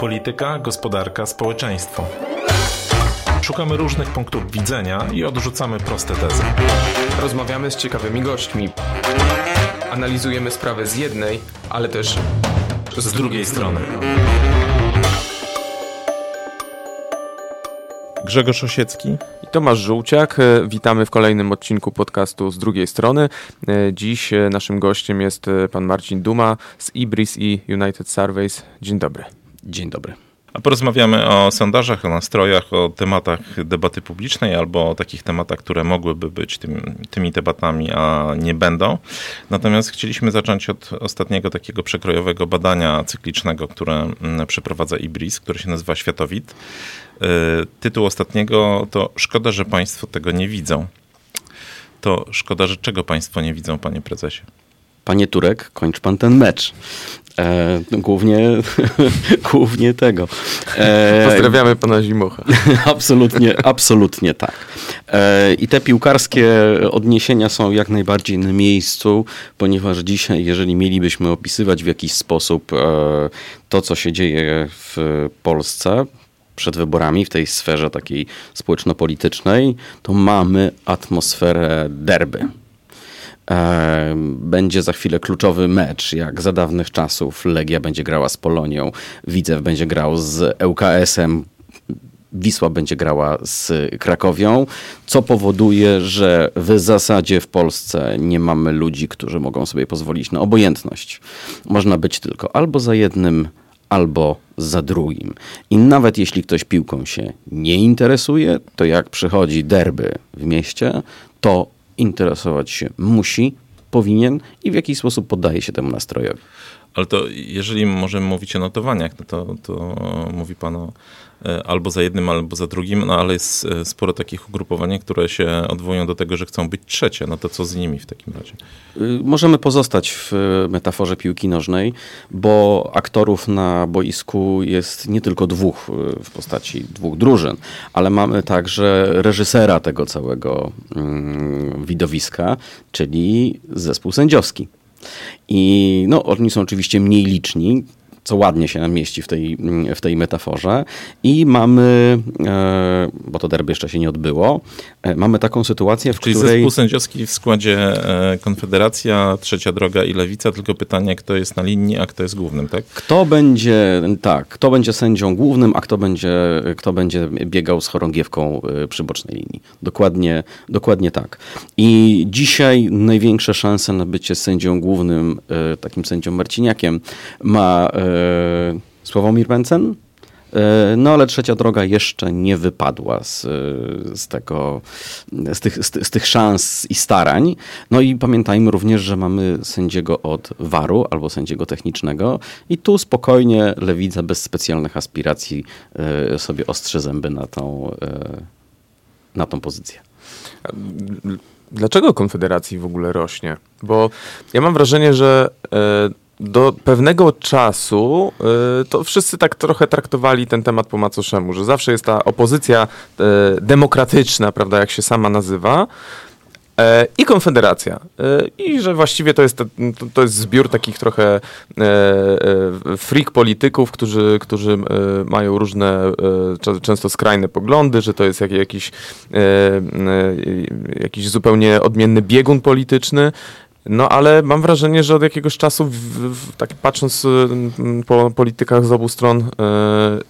Polityka, gospodarka, społeczeństwo. Szukamy różnych punktów widzenia i odrzucamy proste tezy. Rozmawiamy z ciekawymi gośćmi. Analizujemy sprawę z jednej, ale też z, z drugiej strony. Grzegorz Osiecki i Tomasz Żółciak. E, witamy w kolejnym odcinku podcastu z drugiej strony. E, dziś e, naszym gościem jest pan Marcin Duma z Ibris i United Surveys. Dzień dobry. Dzień dobry. A porozmawiamy o sondażach, o nastrojach, o tematach debaty publicznej albo o takich tematach, które mogłyby być tym, tymi debatami, a nie będą. Natomiast chcieliśmy zacząć od ostatniego takiego przekrojowego badania cyklicznego, które mm, przeprowadza IBRIS, które się nazywa Światowid. Y, tytuł ostatniego to Szkoda, że Państwo tego nie widzą. To szkoda, że czego Państwo nie widzą, Panie Prezesie? Panie Turek, kończ pan ten mecz. E, głównie, głównie tego. E, Pozdrawiamy pana Zimocha. absolutnie, absolutnie tak. E, I te piłkarskie odniesienia są jak najbardziej na miejscu, ponieważ dzisiaj, jeżeli mielibyśmy opisywać w jakiś sposób e, to, co się dzieje w Polsce, przed wyborami w tej sferze takiej społeczno-politycznej, to mamy atmosferę derby. Będzie za chwilę kluczowy mecz, jak za dawnych czasów. Legia będzie grała z Polonią, Widzew będzie grał z ŁKS-em, Wisła będzie grała z Krakowią, co powoduje, że w zasadzie w Polsce nie mamy ludzi, którzy mogą sobie pozwolić na obojętność. Można być tylko albo za jednym, albo za drugim. I nawet jeśli ktoś piłką się nie interesuje, to jak przychodzi derby w mieście, to interesować się musi, powinien i w jakiś sposób poddaje się temu nastrojowi. Ale to jeżeli możemy mówić o notowaniach, no to, to mówi pan o E, albo za jednym, albo za drugim, no ale jest e, sporo takich ugrupowań, które się odwołują do tego, że chcą być trzecie. No to co z nimi w takim razie? Y, możemy pozostać w metaforze piłki nożnej, bo aktorów na boisku jest nie tylko dwóch w postaci dwóch drużyn, ale mamy także reżysera tego całego mm, widowiska, czyli zespół sędziowski. I no, oni są oczywiście mniej liczni, co ładnie się mieści w tej, w tej metaforze. I mamy, e, bo to derby jeszcze się nie odbyło, mamy taką sytuację, w Czyli której... zespół sędziowski w składzie e, Konfederacja, Trzecia Droga i Lewica, tylko pytanie, kto jest na linii, a kto jest głównym, tak? Kto będzie, tak, kto będzie sędzią głównym, a kto będzie, kto będzie biegał z chorągiewką przy bocznej linii. Dokładnie, dokładnie tak. I dzisiaj największe szanse na bycie sędzią głównym, takim sędzią Marciniakiem ma E, Sławomir Mencen. E, no ale trzecia droga jeszcze nie wypadła z, z, tego, z, tych, z, z, tych szans i starań. No i pamiętajmy również, że mamy sędziego od waru albo sędziego technicznego i tu spokojnie Lewica bez specjalnych aspiracji e, sobie ostrzy zęby na tą, na tą pozycję. Dlaczego Konfederacji w ogóle rośnie? Bo ja mam wrażenie, że do pewnego czasu y, to wszyscy tak trochę traktowali ten temat po macoszemu, że zawsze jest ta opozycja y, demokratyczna, prawda, jak się sama nazywa, e, i Konfederacja. E, I że właściwie to jest, to, to jest zbiór takich trochę e, freak polityków, którzy, którzy mają różne, często skrajne poglądy, że to jest jakiś, jakiś zupełnie odmienny biegun polityczny. No ale mam wrażenie, że od jakiegoś czasu, w, w, tak patrząc mm, po politykach z obu stron yy,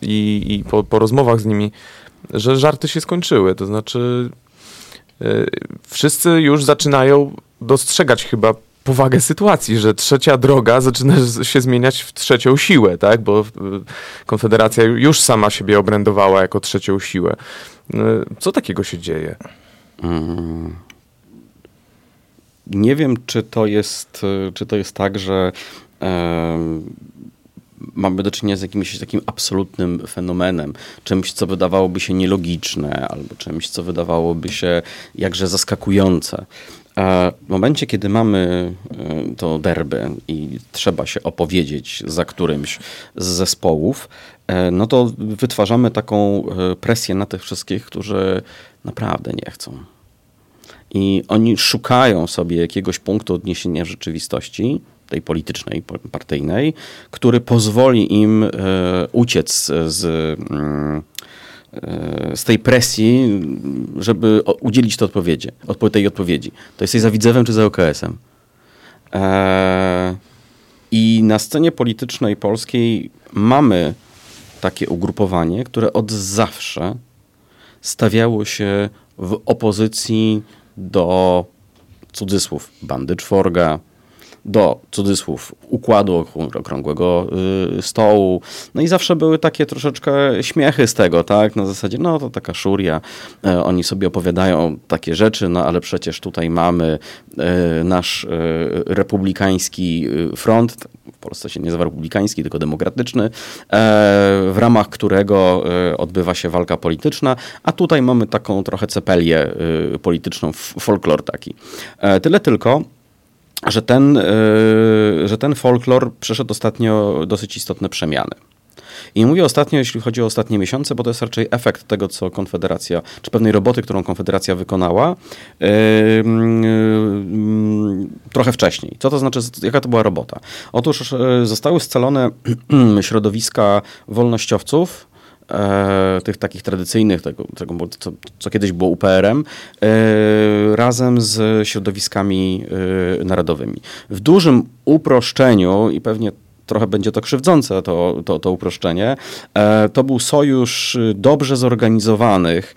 i po, po, rozmowach z nimi, że żarty się skończyły. To znaczy, yy, wszyscy już zaczynają dostrzegać chyba powagę sytuacji, że trzecia droga zaczyna się zmieniać w trzecią siłę, tak? Bo Konfederacja już sama siebie obrędowała jako trzecią siłę. Co takiego się dzieje? Hmm nie wiem, czy to jest, czy to jest tak, że mamy do czynienia z jakimś takim absolutnym fenomenem, czymś, co wydawałoby się nielogiczne, albo czymś, co wydawałoby się jakże zaskakujące. A w momencie, kiedy mamy e, to derby i trzeba się opowiedzieć za którymś z zespołów, e, no to wytwarzamy taką e, presję na tych wszystkich, którzy naprawdę nie chcą i oni szukają sobie jakiegoś punktu odniesienia rzeczywistości, tej politycznej, partyjnej, który pozwoli im uciec z, mm, z tej presji, żeby udzielić tej odpowiedzi, tej odpowiedzi. To jesteś za Widzewem czy za OKS-em? I na scenie politycznej polskiej mamy takie ugrupowanie, które od zawsze stawiało się w opozycji do cudzysłów bandy czworga, do cudzysłów układu okrągłego y, stołu. No i zawsze były takie troszeczkę śmiechy z tego, tak? Na zasadzie, no to taka szuria, e, oni sobie opowiadają takie rzeczy, no ale przecież tutaj mamy e, nasz e, republikański front, w Polsce się nie nazywa republikański, tylko demokratyczny, w ramach którego odbywa się walka polityczna, a tutaj mamy taką trochę cepelię polityczną, folklor taki. Tyle tylko, że ten, e, że ten folklor przeszedł ostatnio dosyć istotne przemiany. I mówię ostatnio, jeśli chodzi o ostatnie miesiące, bo to jest raczej efekt tego, co Konfederacja, czy pewnej roboty, którą Konfederacja wykonała yy, yy, trochę wcześniej. Co to znaczy, jaka to była robota? Otóż yy, zostały scalone środowiska wolnościowców, e, tych takich tradycyjnych, tego, tego co, co, kiedyś było UPR-em, e, razem z środowiskami e, narodowymi. W dużym uproszczeniu i pewnie trochę będzie to krzywdzące, to, to, to uproszczenie, e, to był sojusz dobrze zorganizowanych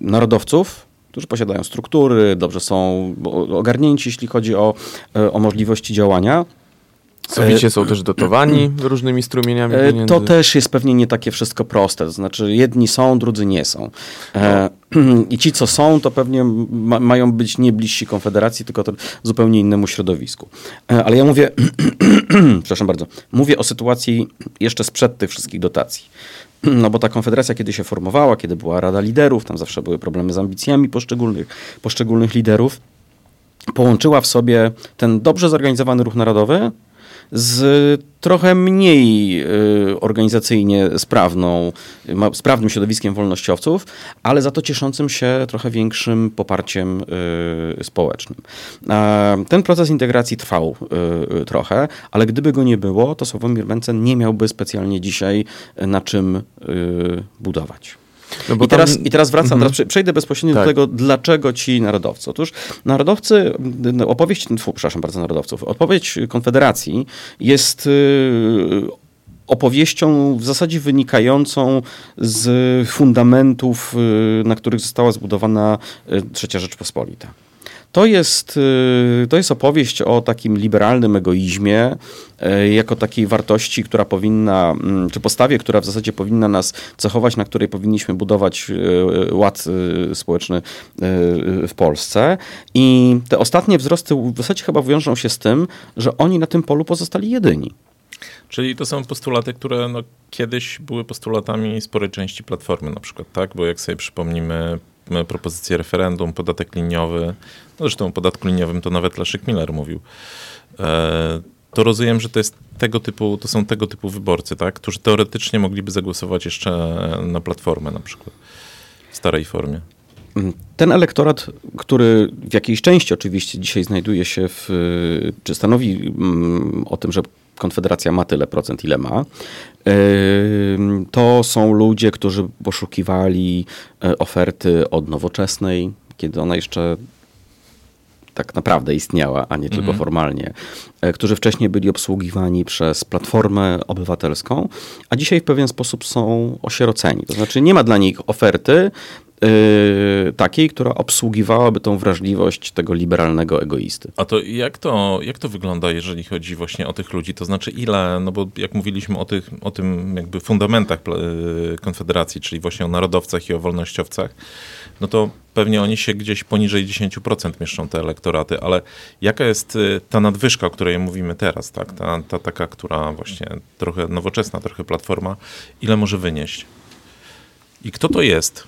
narodowców, którzy posiadają struktury, dobrze są ogarnięci, jeśli chodzi o, e, o możliwości działania Sowicie e, są też dotowani różnymi strumieniami e, pieniędzy. To też jest pewnie nie takie wszystko proste. To znaczy jedni są, drudzy nie są. E. I ci, co są, to pewnie ma, mają być nie bliżsi Konfederacji, tylko zupełnie innemu środowisku. Ale ja mówię, przepraszam bardzo, mówię o sytuacji jeszcze sprzed tych wszystkich dotacji. No bo ta konfederacja, kiedy się formowała, kiedy była Rada Liderów, tam zawsze były problemy z ambicjami poszczególnych, poszczególnych liderów, połączyła w sobie ten dobrze zorganizowany ruch narodowy z trochę mniej y, organizacyjnie sprawną, sprawnym środowiskiem wolnościowców, ale za to cieszącym się trochę większym poparciem y, społecznym. Ten proces integracji trwał y, trochę, ale gdyby go nie było, to Sławomir Mencen nie miałby specjalnie dzisiaj na czym budować. No I, teraz, I teraz wracam, mhm. teraz przejdę bezpośrednio tak. do tego, dlaczego ci narodowcy. Otóż narodowcy, opowieść, tfu, przepraszam bardzo, narodowców, odpowiedź Konfederacji jest y, opowieścią w zasadzie wynikającą z fundamentów, y, na których została zbudowana y, Trzecia Rzeczpospolita. To jest, y, to jest opowieść o takim liberalnym egoizmie, y, jako takiej wartości, która powinna, mm, czy postawie, która w zasadzie powinna nas cechować, na której powinniśmy budować y, ład społeczny w Polsce. I te ostatnie wzrosty w zasadzie chyba wiążą się z tym, że oni na tym polu pozostali jedyni. Czyli to są postulaty, które no, kiedyś były postulatami sporej części Platformy na przykład, tak? Bo jak sobie przypomnimy propozycję referendum, podatek liniowy, no zresztą o podatku liniowym to nawet Leszek Miller mówił, e, to rozumiem, że to jest tego typu, to są tego typu wyborcy, tak? którzy teoretycznie mogliby zagłosować jeszcze na Platformę na przykład w starej formie. Ten elektorat, który w jakiejś części oczywiście dzisiaj znajduje się w, czy stanowi mm, o tym, że Konfederacja ma tyle procent, ile ma. To są ludzie, którzy poszukiwali e, oferty od nowoczesnej, kiedy ona jeszcze tak naprawdę istniała, a nie tylko mhm. formalnie, e, którzy wcześniej byli obsługiwani przez Platformę Obywatelską, a dzisiaj w pewien sposób są osieroceni. To znaczy nie ma dla nich oferty, takiej, która obsługiwałaby tą wrażliwość tego liberalnego egoisty. A to jak to, jak to wygląda, jeżeli chodzi właśnie o tych ludzi? To znaczy ile, no bo jak mówiliśmy o, tych, o tym jakby fundamentach yy, Konfederacji, czyli właśnie o narodowcach i o wolnościowcach, no to pewnie oni się gdzieś poniżej 10% mieszczą te elektoraty, ale jaka jest yy, ta nadwyżka, o której mówimy teraz, tak? Ta, ta taka, która właśnie trochę nowoczesna, trochę platforma, ile może wynieść? I kto to jest?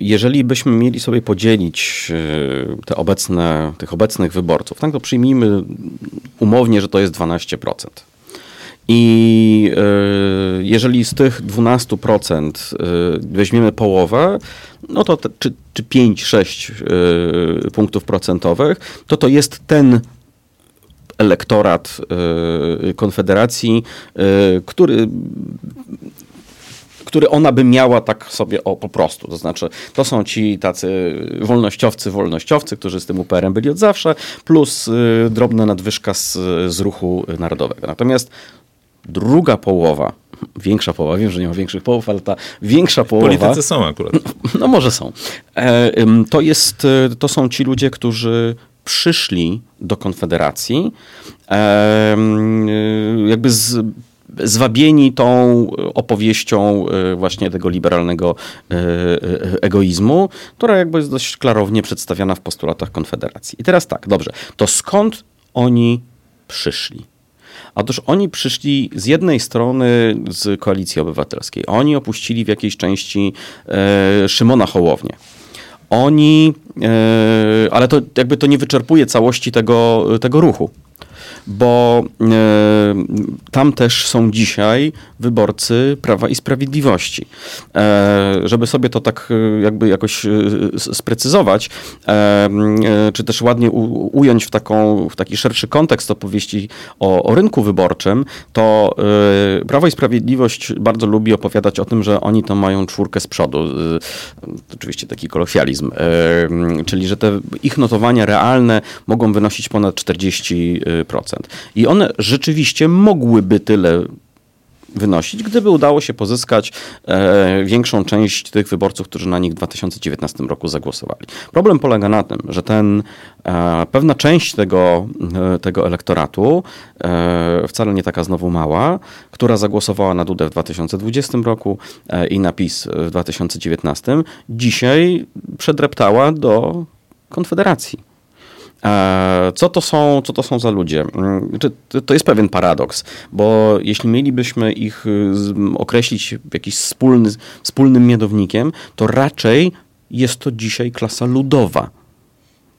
Jeżeli byśmy mieli sobie podzielić e, te obecne, tych obecnych wyborców, tak, to przyjmijmy umownie, że to jest 12%. I e, jeżeli z tych 12% e, weźmiemy połowę, no to te, czy czy 5-6 y, punktów procentowych, to to jest ten elektorat Konfederacji, który który ona by miała tak sobie o po prostu. To znaczy, to są ci tacy wolnościowcy, wolnościowcy, którzy z tym UPR-em byli od zawsze, plus y, drobna nadwyżka z, z ruchu narodowego. Natomiast druga połowa, większa połowa, wiem, że nie ma większych połów, ale ta większa połowa... Politycy są akurat. No może są. E, to, jest, to są ci ludzie, którzy przyszli do Konfederacji e, jakby z zwabieni tą opowieścią e, właśnie tego liberalnego e, e, egoizmu, która jakby jest dość klarownie przedstawiana w postulatach Konfederacji. I teraz tak, dobrze, to skąd oni przyszli? Otóż oni przyszli z jednej strony z Koalicji Obywatelskiej. Oni opuścili w jakiejś części e, Szymona Hołownię. Oni, e, ale to jakby to nie wyczerpuje całości tego, tego ruchu bo e, tam też są dzisiaj wyborcy Prawa i Sprawiedliwości. E, żeby sobie to tak e, jakby jakoś sprecyzować, czy też ładnie ująć w, taką, w taki szerszy kontekst opowieści o, o rynku wyborczym, to Prawo i Sprawiedliwość bardzo lubi opowiadać o tym, że oni to mają czwórkę z przodu. Oczywiście taki kolokwializm, czyli że te ich notowania realne mogą wynosić ponad 40%. I one rzeczywiście mogłyby tyle wynosić, gdyby udało się pozyskać e, większą część tych wyborców, którzy na nich w 2019 roku zagłosowali. Problem polega na tym, że ten, e, pewna część tego, e, tego elektoratu, e, wcale nie taka znowu mała, która zagłosowała na Dudę w 2020 roku e, i na PiS w 2019, dzisiaj przedreptała do Konfederacji. E, co to są, co to są za ludzie? Mm, to jest pewien paradoks, bo jeśli mielibyśmy ich y, określić w jakiś wspólny, wspólnym mianownikiem, to raczej jest to dzisiaj klasa ludowa.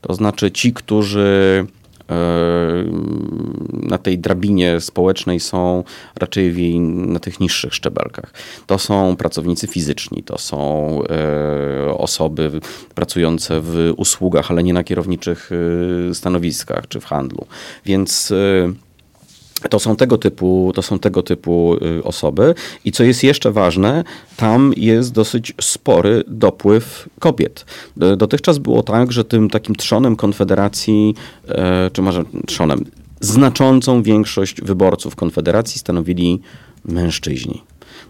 To znaczy ci, którzy na tej drabinie społecznej są raczej na tych niższych szczebelkach. To są pracownicy fizyczni, to są e, osoby pracujące w usługach, ale nie na kierowniczych e, stanowiskach czy w handlu. Więc to są tego typu, to są tego typu y, osoby. I co jest jeszcze ważne, tam jest dosyć spory dopływ kobiet. Dotychczas było tak, że tym takim trzonem Konfederacji, e, czy może trzonem, znaczącą większość wyborców Konfederacji stanowili mężczyźni.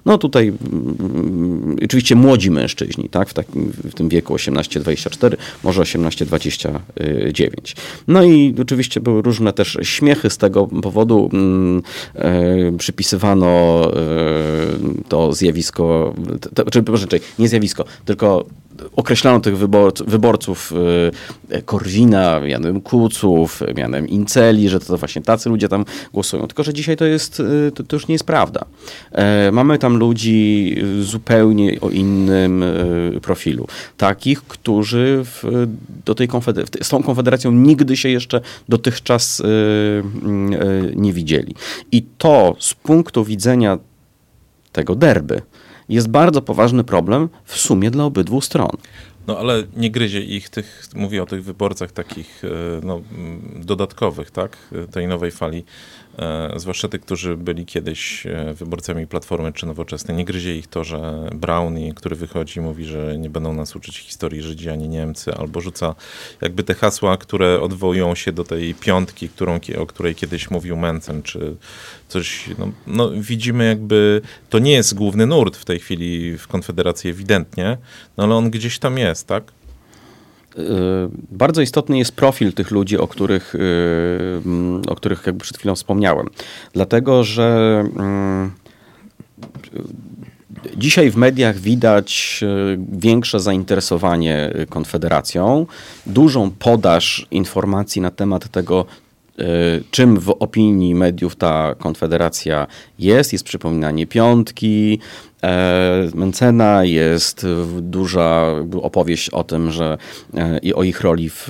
No tutaj mm, oczywiście młodzi mężczyźni, tak, w, takim, w tym wieku 18-24, może 18-29. No i oczywiście były różne też śmiechy z tego powodu. Mm, e, przypisywano e, to zjawisko, to, czy może nie zjawisko, tylko określano tych wyborców, wyborców Korwina mianem Kuców, mianem Inceli, że to właśnie tacy ludzie tam głosują. Tylko, że dzisiaj to jest, e, to, to już nie jest prawda. E, mamy tam ludzi zupełnie o innym e, profilu. Takich, którzy w, do tej z tą konfederacją nigdy się jeszcze dotychczas nie widzieli. I to z punktu widzenia tego derby, jest bardzo poważny problem w sumie dla obydwu stron. No ale nie gryzie ich tych, mówię o tych wyborcach takich e, no, dodatkowych, tak, tej nowej fali E, zwłaszcza tych, którzy byli kiedyś e, wyborcami Platformy czy Nowoczesnej. Nie gryzie ich to, że Brownie, który wychodzi, mówi, że nie będą nas uczyć historii Żydzi ani Niemcy, albo rzuca jakby te hasła, które odwołują się do tej piątki, którą, o której kiedyś mówił Mencen, czy coś. No, no, widzimy jakby, to nie jest główny nurt w tej chwili w Konfederacji ewidentnie, no ale on gdzieś tam jest, tak? Y, bardzo istotny jest profil tych ludzi, o których, y, mm, o których jakby przed chwilą wspomniałem. Dlatego, że mm, Dzisiaj w mediach widać y, większe zainteresowanie Konfederacją, dużą podaż informacji na temat tego, czym w opinii mediów ta konfederacja jest. Jest przypominanie piątki, Mencena, jest duża opowieść o tym, że i o ich roli w,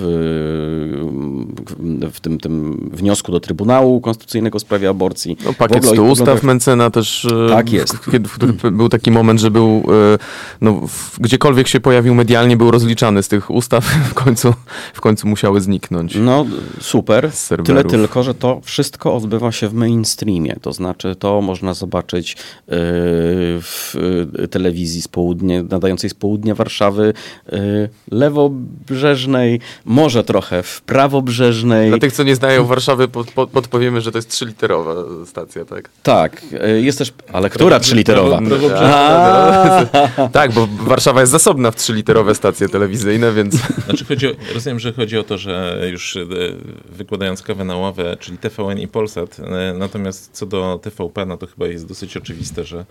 w tym, tym wniosku do Trybunału Konstytucyjnego w sprawie aborcji. No, pakiet ogóle o 100 ich ustaw poglądach- Mencena też. e, Tak jest. w- w był taki moment, że był, e, no, w, gdziekolwiek się pojawił medialnie, był rozliczany z tych ustaw, w końcu, w końcu musiały zniknąć. No super. Tyle tylko, że to wszystko odbywa się w mainstreamie. To znaczy, to można zobaczyć yy, w yy, telewizji z południa, nadającej z południa Warszawy, yy, lewobrzeżnej, może trochę w prawobrzeżnej. Dla tych, co nie znają Warszawy, pod, pod, podpowiemy, że to jest trzyliterowa stacja, tak? Tak, yy, jest też. Ale która trzyliterowa? Tak, bo Warszawa jest zasobna w trzyliterowe stacje telewizyjne, więc Znaczy chodzi o, rozumiem, że chodzi o to, że już wykładając kawę na ławę, czyli TVN i Polsat, natomiast co do TVP, no to chyba jest dosyć oczywiste, że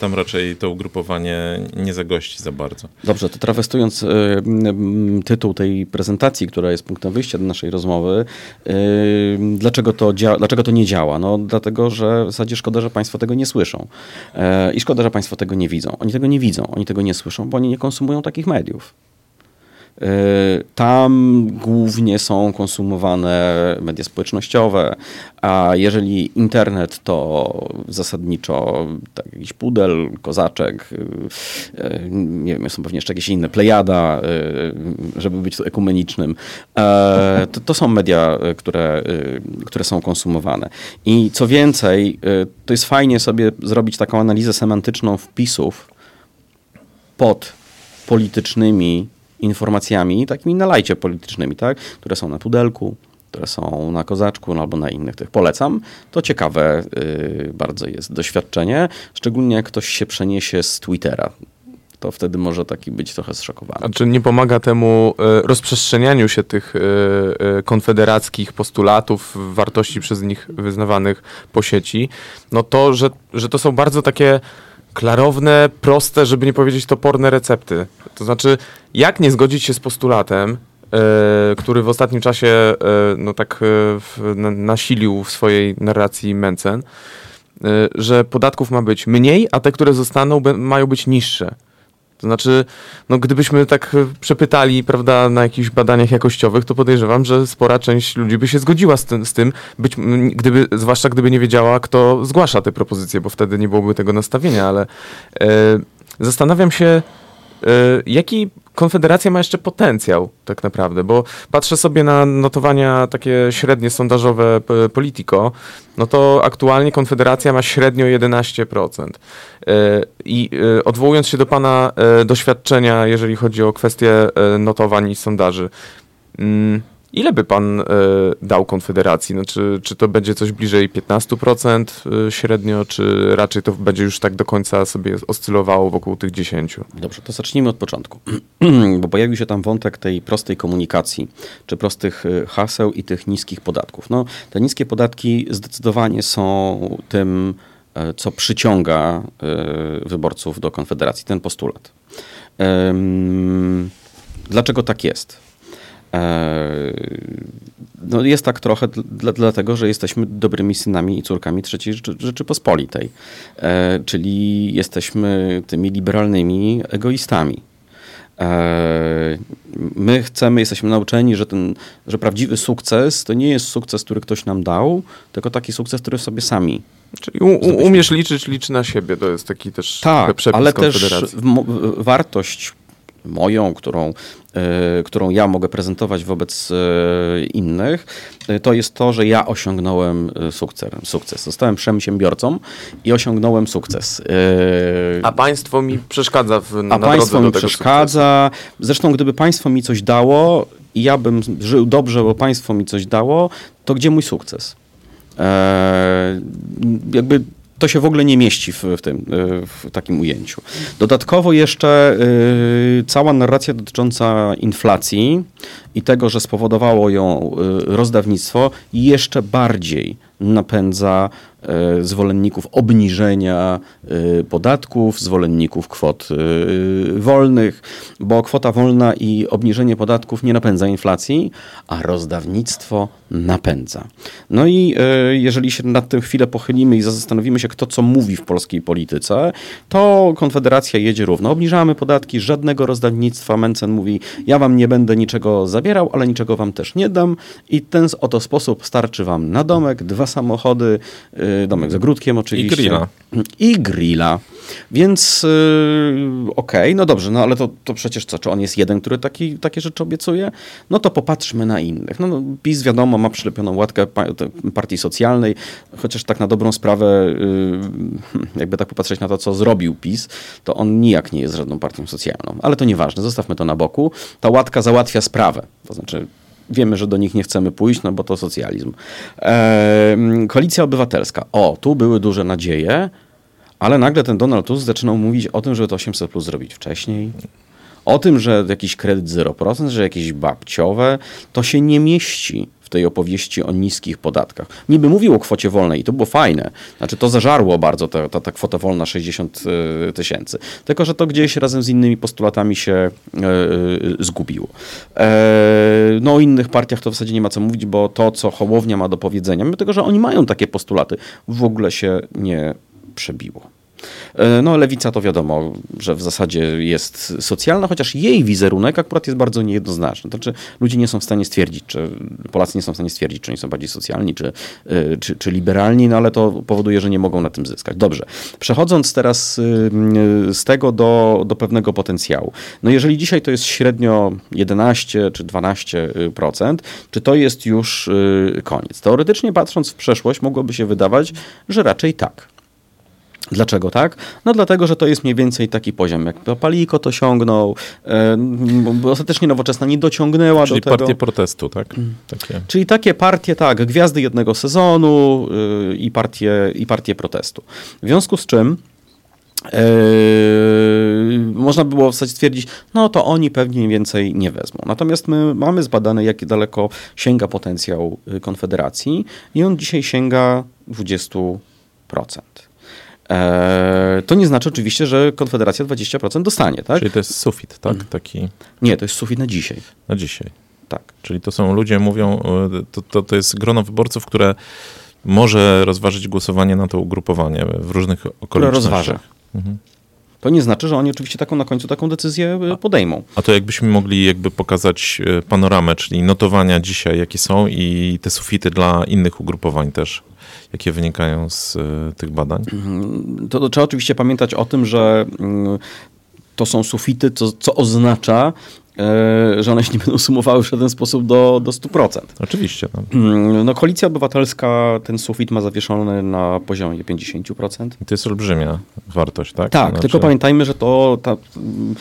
tam raczej to ugrupowanie nie zagości za bardzo. Dobrze, to trawestując y, mm, tytuł tej prezentacji, która jest punktem wyjścia do naszej rozmowy, y, dlaczego, to dlaczego to nie działa? No dlatego, że w zasadzie szkoda, że Państwo tego nie słyszą. E, I szkoda, że Państwo tego nie widzą. Oni tego nie widzą, oni tego nie słyszą, bo oni nie konsumują takich mediów. Y, Tam głównie są konsumowane media społecznościowe, a jeżeli internet, to zasadniczo tak, jakiś pudel, kozaczek, y, nie wiem, są pewnie jeszcze jakieś inne, plejada, y, żeby być tu ekumenicznym. E, To, to są media, które, które są konsumowane. I co więcej, to jest fajnie sobie zrobić taką analizę semantyczną wpisów pod politycznymi informacjami, takimi na lajcie politycznymi, tak? które są na pudelku, które są na kozaczku no, albo na innych tych. Polecam. To ciekawe y, bardzo jest doświadczenie, szczególnie jak ktoś się przeniesie z Twittera. To wtedy może taki być trochę zszokowany. A czy nie pomaga temu e, rozprzestrzenianiu się tych e, e, konfederackich postulatów, wartości przez nich wyznawanych po sieci? No to, że, że to są bardzo takie klarowne, proste, żeby nie powiedzieć toporne recepty. To znaczy, jak nie zgodzić się z postulatem, e, który w ostatnim czasie e, no tak e, w, na, nasilił w swojej narracji Mencen, że podatków ma być mniej, a te, które zostaną, mają być niższe. To znaczy, no gdybyśmy tak e, przepytali, prawda, na jakichś badaniach jakościowych, to podejrzewam, że spora część ludzi by się zgodziła z tym, z tym. Być, gdyby, zwłaszcza gdyby nie wiedziała, kto zgłasza te propozycje, bo wtedy nie byłoby tego nastawienia, ale e, zastanawiam się, e, jaki Konfederacja ma jeszcze potencjał tak naprawdę, bo patrzę sobie na notowania takie średnie sondażowe p- Politico, no to aktualnie Konfederacja ma średnio 11%. E, I e, odwołując się do Pana e, doświadczenia, jeżeli chodzi o kwestie e, notowań i sondaży, mm, ile by Pan e, dał Konfederacji? No, czy, czy to będzie coś bliżej 15% e, średnio, czy raczej to będzie już tak do końca sobie oscylowało wokół tych 10%? Dobrze, to zacznijmy od początku, bo pojawił się tam wątek tej prostej komunikacji, czy prostych y, haseł i tych niskich podatków. No, te niskie podatki zdecydowanie są tym, e, co przyciąga e, wyborców do Konfederacji, ten postulat. Dlaczego tak jest? E, No jest tak trochę dla, dlatego, że jesteśmy dobrymi synami i córkami III Rzeczy- Rzeczypospolitej. E, czyli jesteśmy tymi liberalnymi egoistami. E, my chcemy, jesteśmy nauczeni, że, ten, że prawdziwy sukces to nie jest sukces, który ktoś nam dał, tylko taki sukces, który sobie sami Czyli u, umiesz liczyć, licz na siebie. To jest taki też tak, przepis ale też wartość moją, którą, e, którą ja mogę prezentować wobec e, innych, e, to jest to, że ja osiągnąłem sukces. sukces. Zostałem przedsiębiorcą i osiągnąłem sukces. A państwo mi przeszkadza w, na a państwo mi przeszkadza. Zresztą, gdyby państwo mi coś dało i ja bym żył dobrze, bo państwo mi coś dało, to gdzie mój sukces? Eee, jakby to się w ogóle nie mieści w, w tym, e, w takim ujęciu. Dodatkowo jeszcze e, cała narracja dotycząca inflacji i tego, że spowodowało ją e, rozdawnictwo, jeszcze bardziej napędza zwolenników obniżenia e, podatków, zwolenników kwot e, wolnych, bo kwota wolna i obniżenie podatków nie napędza inflacji, a rozdawnictwo napędza. No i jeżeli się nad tym chwilę pochylimy i zastanowimy się, kto co mówi w polskiej polityce, to Konfederacja jedzie równo. Obniżamy podatki, żadnego rozdawnictwa. Mencen mówi, ja wam nie będę niczego zabierał, ale niczego wam też nie dam i ten oto sposób starczy wam na domek, dwa samochody, domek z ogródkiem oczywiście. I grilla. I grilla. Więc yy, okej, okay, no dobrze, no ale to, to przecież co, czy on jest jeden, który taki, takie rzeczy obiecuje? No to popatrzmy na innych. No, no PiS wiadomo ma przylepioną łatkę partii socjalnej, chociaż tak na dobrą sprawę, yy, jakby tak popatrzeć na to, co zrobił PiS, to on nijak nie jest żadną partią socjalną. Ale to nieważne, zostawmy to na boku. Ta łatka załatwia sprawę. To znaczy wiemy, że do nich nie chcemy pójść, no bo to socjalizm. Koalicja Obywatelska. O, tu były duże nadzieje, ale nagle ten Donald Tusk zaczynał mówić o tym, żeby to 800 plus zrobić wcześniej. O tym, że jakiś kredyt 0%, że jakieś babciowe, to się nie mieści w tej opowieści o niskich podatkach. Niby mówił o kwocie wolnej i to było fajne. Znaczy to zażarło bardzo ta, ta, ta kwota wolna 60 e, tysięcy. Tylko, że to gdzieś razem z innymi postulatami się e, e, zgubiło. E, no o innych partiach to w zasadzie nie ma co mówić, bo to, co Hołownia ma do powiedzenia, mimo tego, że oni mają takie postulaty, w ogóle się nie przebiło. E, no, lewica to wiadomo, że w zasadzie jest socjalna, chociaż jej wizerunek akurat jest bardzo niejednoznaczny. Znaczy, ludzie nie są w stanie stwierdzić, czy Polacy nie są w stanie stwierdzić, czy oni są bardziej socjalni, czy, e, czy, czy liberalni, no ale to powoduje, że nie mogą na tym zyskać. Dobrze. Przechodząc teraz e, z tego do, do pewnego potencjału. No, jeżeli dzisiaj to jest średnio 11 czy 12%, czy to jest już koniec? Teoretycznie patrząc w przeszłość, mogłoby się wydawać, że raczej tak. Dlaczego tak? No dlatego, że to jest mniej więcej taki poziom, jak Paliko to osiągnął, e, ostatecznie Nowoczesna nie dociągnęła Czyli do tego. partie protestu, tak? Takie. Czyli takie partie, tak, gwiazdy jednego sezonu y, i, partie, i partie protestu. W związku z czym Yy, można było w zasadzie stwierdzić, no to oni pewnie więcej nie wezmą. Natomiast my mamy zbadane, jak daleko sięga potencjał y, Konfederacji i on dzisiaj sięga 20%. E, to nie znaczy oczywiście, że Konfederacja 20% dostanie, tak? Czyli to jest sufit, tak? Mm. Taki... Nie, to jest sufit na dzisiaj. Na dzisiaj. Tak. Czyli to są ludzie, mówią, e, to, to, to jest grono wyborców, które może rozważyć głosowanie na to ugrupowanie w różnych okolicznościach. Które rozważa. Mhm. To nie znaczy, że oni oczywiście taką na końcu taką decyzję e, podejmą. A to jakbyśmy mogli jakby pokazać panoramę, czyli notowania dzisiaj, jakie są i te sufity dla innych ugrupowań też jakie wynikają z e, tych badań? Mhm. To, to trzeba oczywiście pamiętać o tym, że mm, to są sufity, co, co oznacza, że one się nie będą sumowały w żaden sposób do, do 100%. Oczywiście. No. Mm, no, Koalicja Obywatelska ten sufit ma zawieszony na poziomie 50%. I to jest olbrzymia wartość, tak? Tak, znaczy... tylko pamiętajmy, że to ta, mm,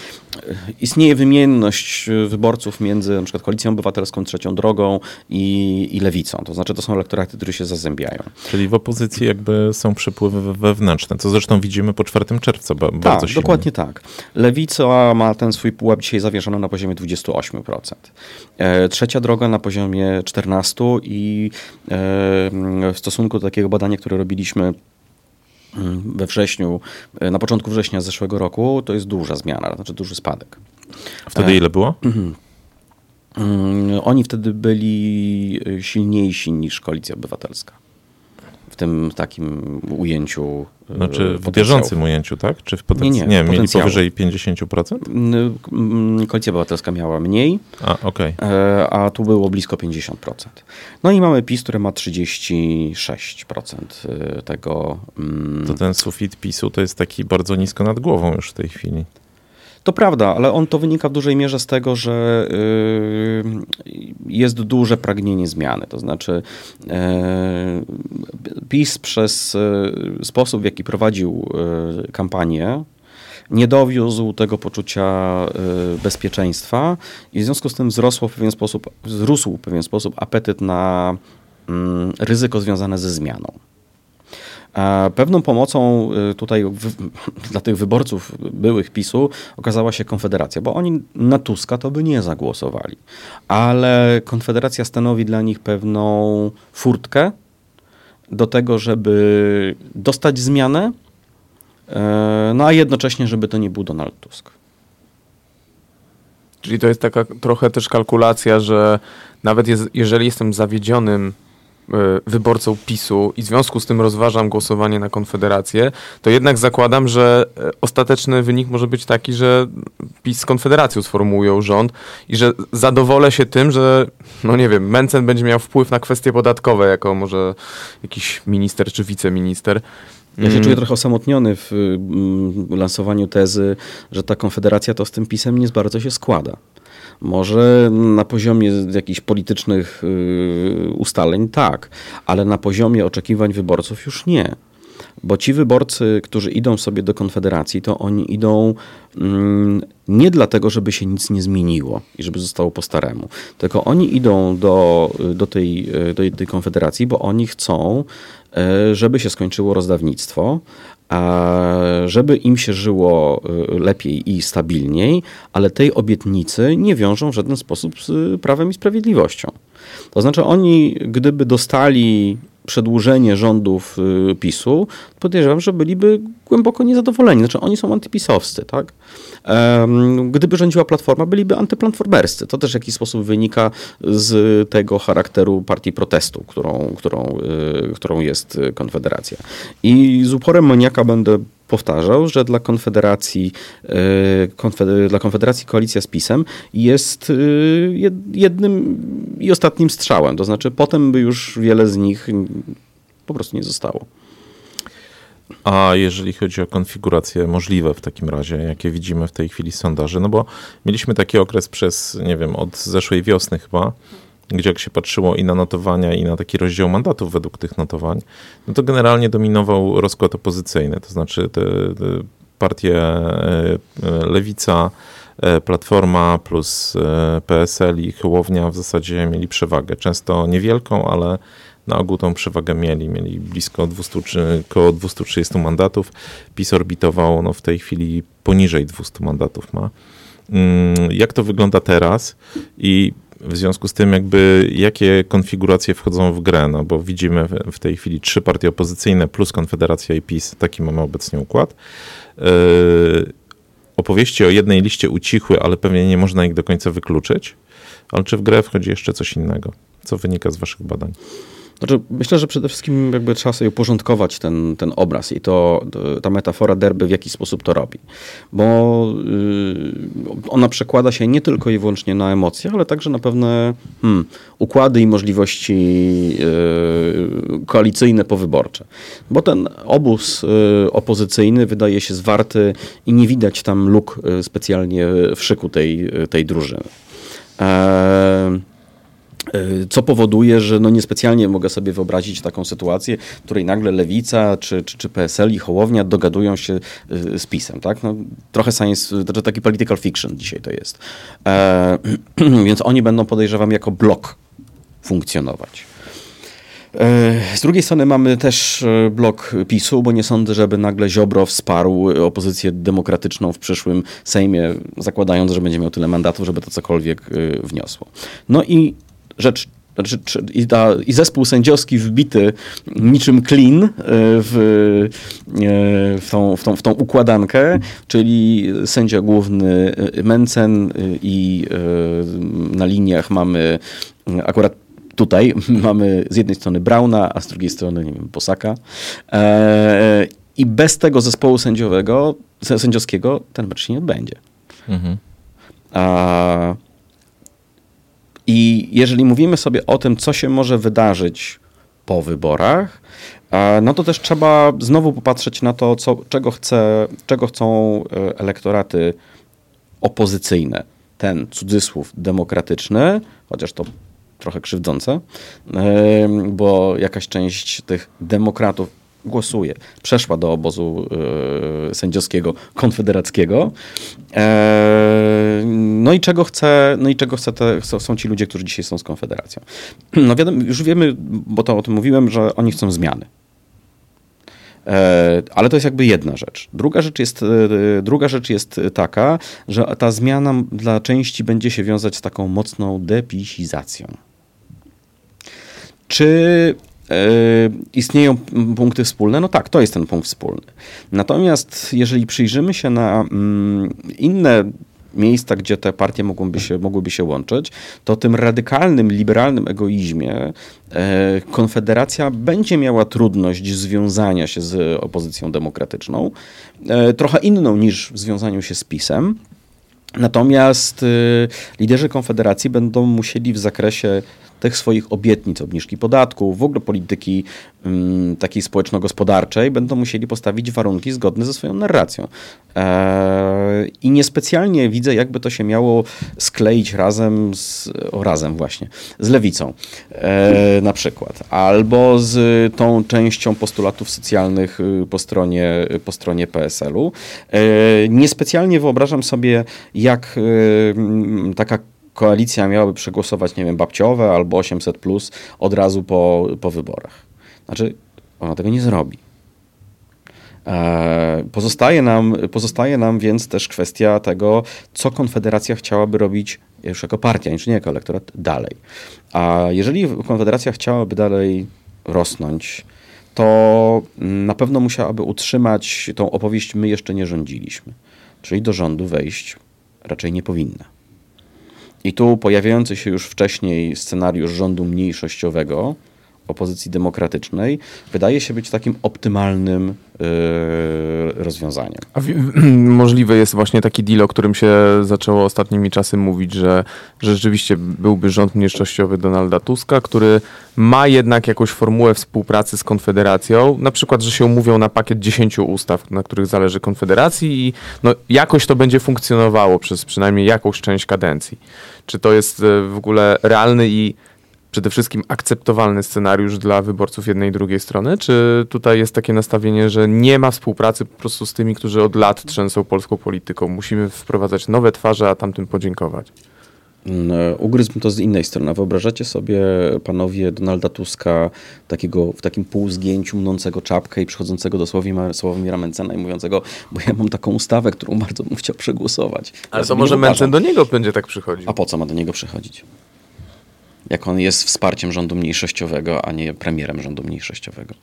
istnieje wymienność wyborców między na przykład Koalicją Obywatelską, Trzecią Drogą i, i Lewicą. To znaczy to są elektoraty, które się zazębiają. Czyli w opozycji jakby są przepływy wewnętrzne, co zresztą widzimy po 4 czerwca bardzo tak, silnie. dokładnie tak. Lewica ma ten swój pułap dzisiaj zawieszony na poziomie poziomie 28%. E, trzecia droga na poziomie 14% i e, w stosunku do takiego badania, które robiliśmy mm, we wrześniu, e, na początku września zeszłego roku, to jest duża zmiana, znaczy duży spadek. Wtedy ile było? Mhm. Mm, oni wtedy byli silniejsi niż Koalicja Obywatelska w tym takim ujęciu. Znaczy w bieżącym ujęciu, tak? Czy w potenc... Nie, nie, nie mieli powyżej 50%? Koalicja Obywatelska miała mniej, a, okay. E, a tu było blisko 50%. No i mamy PiS, które ma 36% e, tego. To ten sufit PiSu to jest taki bardzo nisko nad głową już w tej chwili. To prawda, ale on to wynika w dużej mierze z tego, że y, jest duże pragnienie zmiany. To znaczy, y, PiS przez y, sposób, w jaki prowadził kampanię, nie dowiózł tego poczucia bezpieczeństwa i w związku z tym wzrosło w pewien sposób, wzrósł w pewien sposób apetyt na mm, ryzyko związane ze zmianą. Pewną pomocą y, tutaj dla tych wyborców byłych PiSu okazała się Konfederacja, bo oni na Tuska to by nie zagłosowali. Ale Konfederacja stanowi dla nich pewną furtkę, do tego, żeby dostać zmianę, e, no a jednocześnie, żeby to nie był Donald Tusk. Czyli to jest taka trochę też kalkulacja, że nawet jeżeli jestem zawiedzionym wyborcą PiSu i w związku z tym rozważam głosowanie na Konfederację, to jednak zakładam, że e, ostateczny wynik może być taki, że PiS z Konfederacją sformułują rząd i że zadowolę się tym, że no nie wiem, Mencen będzie miał wpływ na kwestie podatkowe, jako może jakiś minister czy wiceminister. Ja się czuję trochę osamotniony w mm, lansowaniu tezy, że ta konfederacja to z tym pisem nie bardzo się składa. Może na poziomie jakichś politycznych y, ustaleń tak, ale na poziomie oczekiwań wyborców już nie. Bo ci wyborcy, którzy idą sobie do Konfederacji, to oni idą mm, nie dlatego, żeby się nic nie zmieniło i żeby zostało po staremu, tylko oni idą do, do, tej, do tej Konfederacji, bo oni chcą, e, żeby się skończyło rozdawnictwo, a żeby im się żyło e, lepiej i stabilniej, ale tej obietnicy nie wiążą w żaden sposób z prawem i sprawiedliwością. To znaczy oni, gdyby dostali przedłużenie rządów y, PiSu, podejrzewam, że byliby głęboko niezadowoleni. Znaczy oni są antypisowscy, tak? Gdyby rządziła Platforma, byliby antyplatformerscy. To też w jakiś sposób wynika z tego charakteru partii protestu, którą, którą, y, którą jest Konfederacja. I z uporem maniaka będę powtarzał, że dla Konfederacji, e, dla Konfederacji koalicja z PiSem jest e, jednym i ostatnim strzałem. To znaczy potem by już wiele z nich po prostu nie zostało. A jeżeli chodzi o konfiguracje możliwe w takim razie, jakie widzimy w tej chwili sondaży, no bo mieliśmy taki okres przez, nie wiem, od zeszłej wiosny chyba, gdzie jak się patrzyło i na notowania, i na taki rozdział mandatów według tych notowań, no to generalnie dominował rozkład opozycyjny, to znaczy te, te partie e, e, Lewica, e, Platforma plus PSL i Hołownia w zasadzie mieli przewagę. Często niewielką, ale na ogół tą przewagę mieli. Mieli blisko 200, czy około 230 mandatów. PiS orbitował no, w tej chwili poniżej 200 mandatów ma. Mm, jak to wygląda teraz? I w związku z tym, jakby jakie konfiguracje wchodzą w grę, no bo widzimy w tej chwili trzy partie opozycyjne plus Konfederacja i PiS, taki mamy obecnie układ. Yy, opowieści o jednej liście ucichły, ale pewnie nie można ich do końca wykluczyć. Ale czy w grę wchodzi jeszcze coś innego? Co wynika z waszych badań? Znaczy, myślę, że przede wszystkim jakby trzeba sobie uporządkować ten, ten obraz i to, ta metafora derby w jakiś sposób to robi. Bo yy, ona przekłada się nie tylko i wyłącznie na emocje, ale także na pewne hmm, układy i możliwości yy, koalicyjne powyborcze. Bo ten obóz yy, opozycyjny wydaje się zwarty i nie widać tam luk specjalnie w szyku tej, tej drużyny. Eee, co powoduje, że no niespecjalnie mogę sobie wyobrazić taką sytuację, w której nagle Lewica czy, czy, czy PSL i Hołownia dogadują się e, z PiSem. Tak? No, trochę science, to taki political fiction dzisiaj to jest. E, więc oni będą, podejrzewam, jako blok funkcjonować. E, z drugiej strony mamy też blok PiSu, bo nie sądzę, żeby nagle Ziobro wsparł opozycję demokratyczną w przyszłym Sejmie, zakładając, że będzie miał tyle mandatów, żeby to cokolwiek wniosło. No i rzecz znaczy, i, ta, I zespół sędziowski wbity niczym klin e, w, e, w, tą, w, tą, w tą układankę, czyli sędzia główny e, Mencen i na liniach mamy akurat tutaj mamy z jednej strony Brauna, a z drugiej strony, nie wiem, Posaka. I bez tego zespołu sędziowego, sędziowskiego ten mecz się nie odbędzie. Mhm. A i jeżeli mówimy sobie o tym, co się może wydarzyć po wyborach, no to też trzeba znowu popatrzeć na to, co, czego, chce, czego chcą e, elektoraty opozycyjne. Ten cudzysłów demokratyczny, chociaż to trochę krzywdzące, bo jakaś część tych demokratów głosuje. Przeszła do obozu e, sędziowskiego, konfederackiego. E, no i czego chce, no i czego chce te, są ci ludzie, którzy dzisiaj są z Konfederacją. No wiadomo, już wiemy, bo to o tym mówiłem, że oni chcą zmiany. E, ale to jest jakby jedna rzecz. Druga rzecz, jest, e, druga rzecz jest taka, że ta zmiana dla części będzie się wiązać z taką mocną depisizacją. Czy istnieją punkty wspólne, no tak, to jest ten punkt wspólny. Natomiast jeżeli przyjrzymy się na mm, inne miejsca, gdzie te partie mogłyby się, mogłyby się łączyć, to tym radykalnym, liberalnym egoizmie e, Konfederacja będzie miała trudność związania się z opozycją demokratyczną, e, trochę inną niż w związaniu się z PiSem. Natomiast e, liderzy Konfederacji będą musieli w zakresie tych swoich obietnic, obniżki podatków, w ogóle polityki um, takiej społeczno-gospodarczej, będą musieli postawić warunki zgodne ze swoją narracją. E, I niespecjalnie widzę, jakby to się miało skleić razem z, o, razem właśnie, z lewicą e, na przykład, albo z tą częścią postulatów socjalnych y, po stronie, po stronie PSL-u. E, niespecjalnie wyobrażam sobie, jak y, taka koalicja miałaby przegłosować, nie wiem, babciowe albo 800 plus od razu po, po wyborach. Znaczy, ona tego nie zrobi. E, pozostaje nam, pozostaje nam więc też kwestia tego, co Konfederacja chciałaby robić już jako partia, niż nie jako elektorat, dalej. A jeżeli Konfederacja chciałaby dalej rosnąć, to na pewno musiałaby utrzymać tą opowieść my jeszcze nie rządziliśmy. Czyli do rządu wejść raczej nie powinna. I tu pojawiający się już wcześniej scenariusz rządu mniejszościowego, opozycji demokratycznej, wydaje się być takim optymalnym yy, rozwiązaniem. A możliwy jest właśnie taki deal, o którym się zaczęło ostatnimi czasy mówić, że, że rzeczywiście byłby rząd mniejszościowy Donalda Tuska, który ma jednak jakąś formułę współpracy z Konfederacją, na przykład, że się umówią na pakiet 10 ustaw, na których zależy Konfederacji i no, jakoś to będzie funkcjonowało przez przynajmniej jakąś część kadencji. Czy to jest e, w ogóle realny i przede wszystkim akceptowalny scenariusz dla wyborców jednej i drugiej strony? Czy tutaj jest takie nastawienie, że nie ma współpracy po prostu z tymi, którzy od lat trzęsą polską polityką? Musimy wprowadzać nowe twarze, a tamtym podziękować. Mm, ugryzłbym to z innej strony. Wyobrażacie sobie, panowie, Donalda Tuska takiego, w takim półzgięciu, mnącego czapkę i przychodzącego do Sławomira Mencena i mówiącego, bo ja mam taką ustawę, którą bardzo bym chciał przegłosować. Ale ja to może Mencen do niego będzie tak przychodzić. A po co ma do niego przychodzić? Jak on jest wsparciem rządu mniejszościowego, a nie premierem rządu mniejszościowego.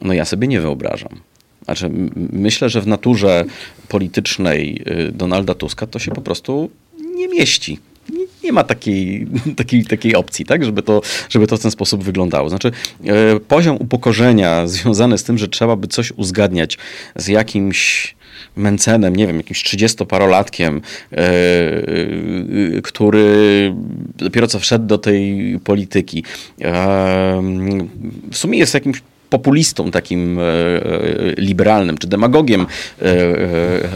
No ja sobie nie wyobrażam. Znaczy, myślę, że w naturze politycznej y, Donalda Tuska to się po prostu nie mieści. Nie, nie ma takiej, takiej, takiej opcji, tak, żeby to, żeby to w ten sposób wyglądało. Znaczy, y, poziom upokorzenia związany z tym, że trzeba by coś uzgadniać z jakimś Mencenem, nie wiem, jakimś 30-parolatkiem, yy, który dopiero co wszedł do tej polityki. W sumie jest jakimś populistą takim liberalnym, czy demagogiem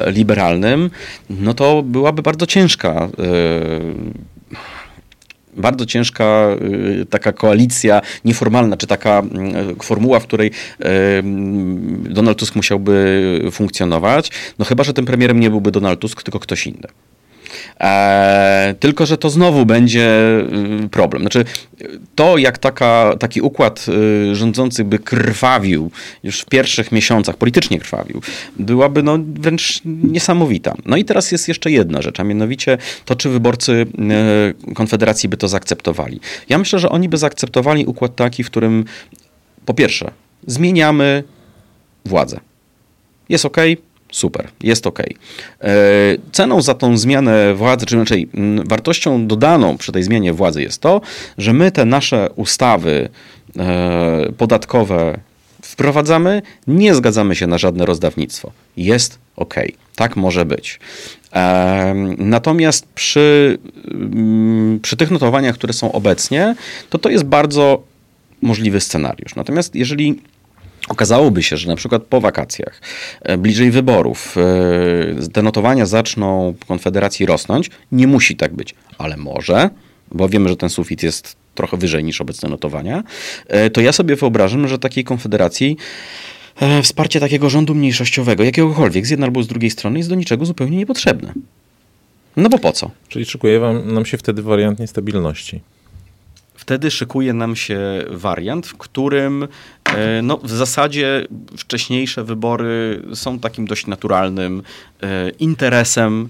liberalnym, no to byłaby bardzo ciężka bardzo ciężka y, taka koalicja nieformalna, czy taka y, formuła, w której y, Donald Tusk musiałby funkcjonować. No chyba, że tym premierem nie byłby Donald Tusk, tylko ktoś inny. E, tylko, że to znowu będzie y, problem. Znaczy, to jak taka, taki układ y, rządzący by krwawił już w pierwszych miesiącach, politycznie krwawił, byłaby no, wręcz niesamowita. No i teraz jest jeszcze jedna rzecz, a mianowicie to, czy wyborcy y, Konfederacji by to zaakceptowali. Ja myślę, że oni by zaakceptowali układ taki, w którym po pierwsze zmieniamy władzę. Jest ok, super, jest ok. E, ceną za tą zmianę władzy, czy raczej mm, wartością dodaną przy tej zmianie władzy jest to, że my te nasze ustawy e, podatkowe wprowadzamy, nie zgadzamy się na żadne rozdawnictwo. Jest ok, tak może być. E, natomiast przy, mm, przy tych notowaniach, które są obecnie, to to jest bardzo możliwy scenariusz. Natomiast jeżeli Okazałoby się, że na przykład po wakacjach, e, bliżej wyborów, e, te notowania zaczną Konfederacji rosnąć. Nie musi tak być, ale może, bo wiemy, że ten sufit jest trochę wyżej niż obecne notowania. E, to ja sobie wyobrażam, że takiej Konfederacji wsparcie takiego rządu mniejszościowego, jakiegokolwiek, z jednej albo z drugiej strony, jest do niczego zupełnie niepotrzebne. No bo po co? Czyli szykuje wam, nam się wtedy wariant niestabilności. Wtedy szykuje nam się wariant, w którym e, no, w zasadzie wcześniejsze wybory są takim dość naturalnym e, interesem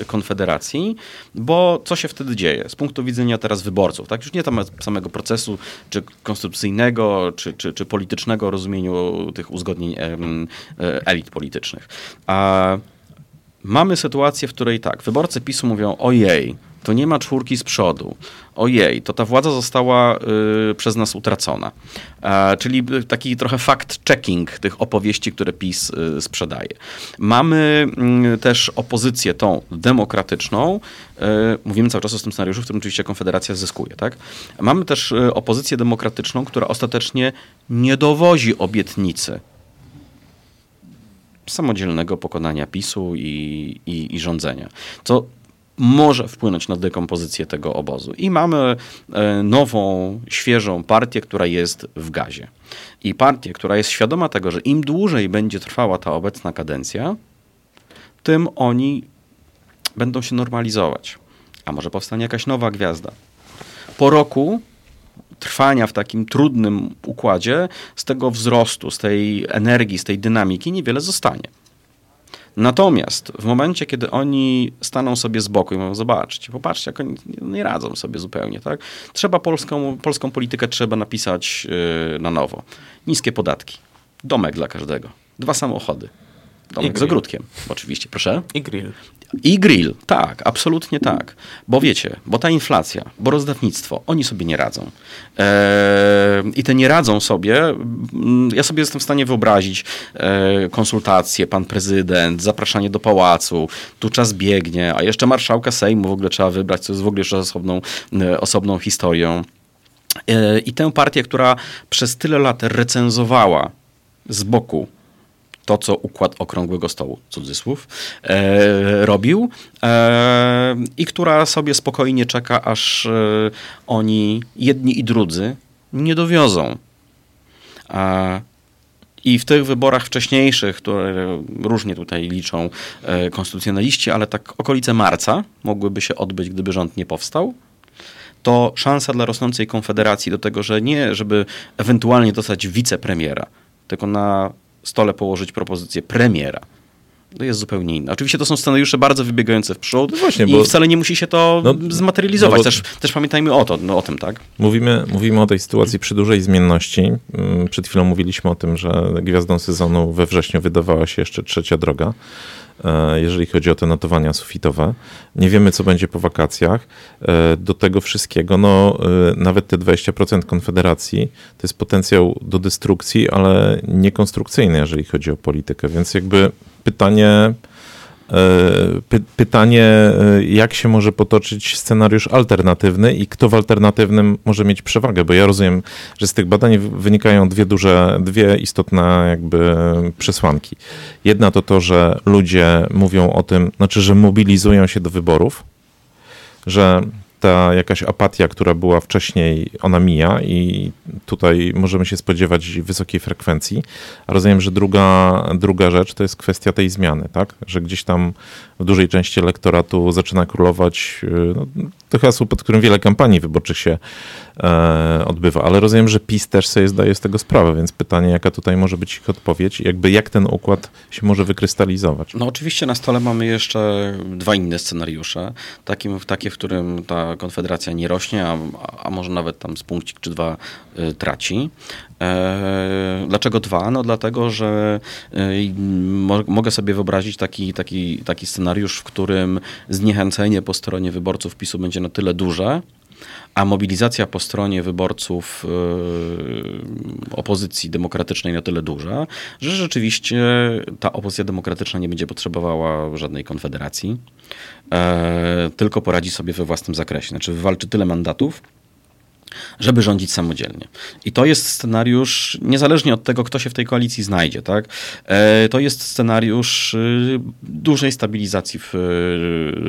e, Konfederacji, bo co się wtedy dzieje z punktu widzenia teraz wyborców, tak? Już nie tam samego procesu, czy konstytucyjnego, czy, czy, czy politycznego rozumieniu tych uzgodnień elit politycznych. A mamy sytuację, w której tak, wyborcy PiSu mówią, ojej, to nie ma czwórki z przodu. Ojej, to ta władza została y, przez nas utracona. E, czyli taki trochę fact-checking tych opowieści, które PiS y, sprzedaje. Mamy y, też opozycję tą demokratyczną. Y, mówimy cały czas o tym scenariuszu, w którym oczywiście Konfederacja zyskuje. Tak? Mamy też y, opozycję demokratyczną, która ostatecznie nie dowozi obietnicy samodzielnego pokonania PiSu i, i, i rządzenia. Co może wpłynąć na dekompozycję tego obozu. I mamy e, nową, świeżą partię, która jest w gazie. I partię, która jest świadoma tego, że im dłużej będzie trwała ta obecna kadencja, tym oni będą się normalizować. A może powstanie jakaś nowa gwiazda. Po roku trwania w takim trudnym układzie, z tego wzrostu, z tej energii, z tej dynamiki niewiele zostanie. Natomiast w momencie, kiedy oni staną sobie z boku i mówią, zobaczcie, popatrzcie, jak oni nie radzą sobie zupełnie, tak? Trzeba polską, polską politykę trzeba napisać yy, na nowo. Niskie podatki. Domek dla każdego. Dwa samochody. Domek z ogródkiem, oczywiście, proszę. I grill. I grill, tak, absolutnie tak. Bo wiecie, bo ta inflacja, bo rozdawnictwo, oni sobie nie radzą. Eee, I te nie radzą sobie, mm, ja sobie jestem w stanie wyobrazić e, konsultacje, pan prezydent, zapraszanie do pałacu, tu czas biegnie, a jeszcze marszałka Sejmu w ogóle trzeba wybrać, co jest w ogóle jeszcze osobną, e, osobną historią. E, I tę partię, która przez tyle lat recenzowała z boku to, co układ okrągłego stołu, cudzysłów, e, robił e, i która sobie spokojnie czeka, aż e, oni, jedni i drudzy, nie dowiozą. I w tych wyborach wcześniejszych, które różnie tutaj liczą e, konstytucjonaliści, ale tak okolice marca mogłyby się odbyć, gdyby rząd nie powstał, to szansa dla rosnącej konfederacji do tego, że nie, żeby ewentualnie dostać wicepremiera, tylko na stole położyć propozycję premiera. To jest zupełnie inne. Oczywiście to są scenariusze bardzo wybiegające w przód no właśnie, i bo... wcale nie musi się to no, zmaterializować. No też, też pamiętajmy o, to, no, o tym, tak? Mówimy, mówimy o tej sytuacji przy dużej zmienności. Mm, przed chwilą mówiliśmy o tym, że gwiazdą sezonu we wrześniu wydawała się jeszcze trzecia droga. E, jeżeli chodzi o te notowania sufitowe. Nie wiemy, co będzie po wakacjach. E, do tego wszystkiego, no e, nawet te 20% Konfederacji to jest potencjał do destrukcji, ale niekonstrukcyjny, jeżeli chodzi o politykę. Więc jakby pytanie, E, py pytanie, e, jak się może potoczyć scenariusz alternatywny i kto w alternatywnym może mieć przewagę, bo ja rozumiem, że z tych badań wynikają dwie duże, dwie istotne jakby przesłanki. Jedna to to, że ludzie mówią o tym, znaczy, że mobilizują się do wyborów, że ta jakaś apatia, która była wcześniej, ona mija i tutaj możemy się spodziewać wysokiej frekwencji. A rozumiem, że druga, druga rzecz to jest kwestia tej zmiany, tak? Że gdzieś tam w dużej części elektoratu zaczyna królować y, no, to hasło, pod którym wiele kampanii wyborczych się e, odbywa. Ale rozumiem, że PiS też sobie zdaje z tego sprawę, więc pytanie, jaka tutaj może być ich odpowiedź, jakby jak ten układ się może wykrystalizować. No oczywiście na stole mamy jeszcze dwa inne scenariusze. Takim, takie, w którym ta konfederacja nie rośnie, a, a może nawet tam z punkcik czy dwa y, traci. E, dlaczego dwa? No dlatego, że mo mogę sobie wyobrazić taki, taki, taki scenariusz, w którym zniechęcenie po stronie wyborców PiSu będzie na tyle duże, a mobilizacja po stronie wyborców yy, opozycji demokratycznej na tyle duża, że rzeczywiście ta opozycja demokratyczna nie będzie potrzebowała żadnej konfederacji, yy, tylko poradzi sobie we własnym zakresie. Znaczy wywalczy tyle mandatów, żeby rządzić samodzielnie. I to jest scenariusz, niezależnie od tego, kto się w tej koalicji znajdzie, tak? Yy, to jest scenariusz dużej stabilizacji w,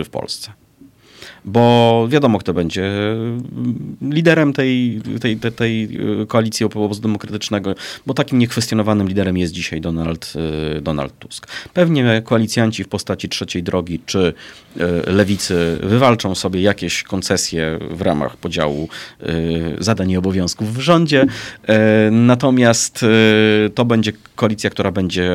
w Polsce bo wiadomo, kto będzie liderem tej, tej, tej, tej koalicji obozu demokratycznego, bo takim niekwestionowanym liderem jest dzisiaj Donald, Donald Tusk. Pewnie koalicjanci w postaci trzeciej drogi czy lewicy wywalczą sobie jakieś koncesje w ramach podziału zadań i obowiązków w rządzie, natomiast to będzie koalicja, która będzie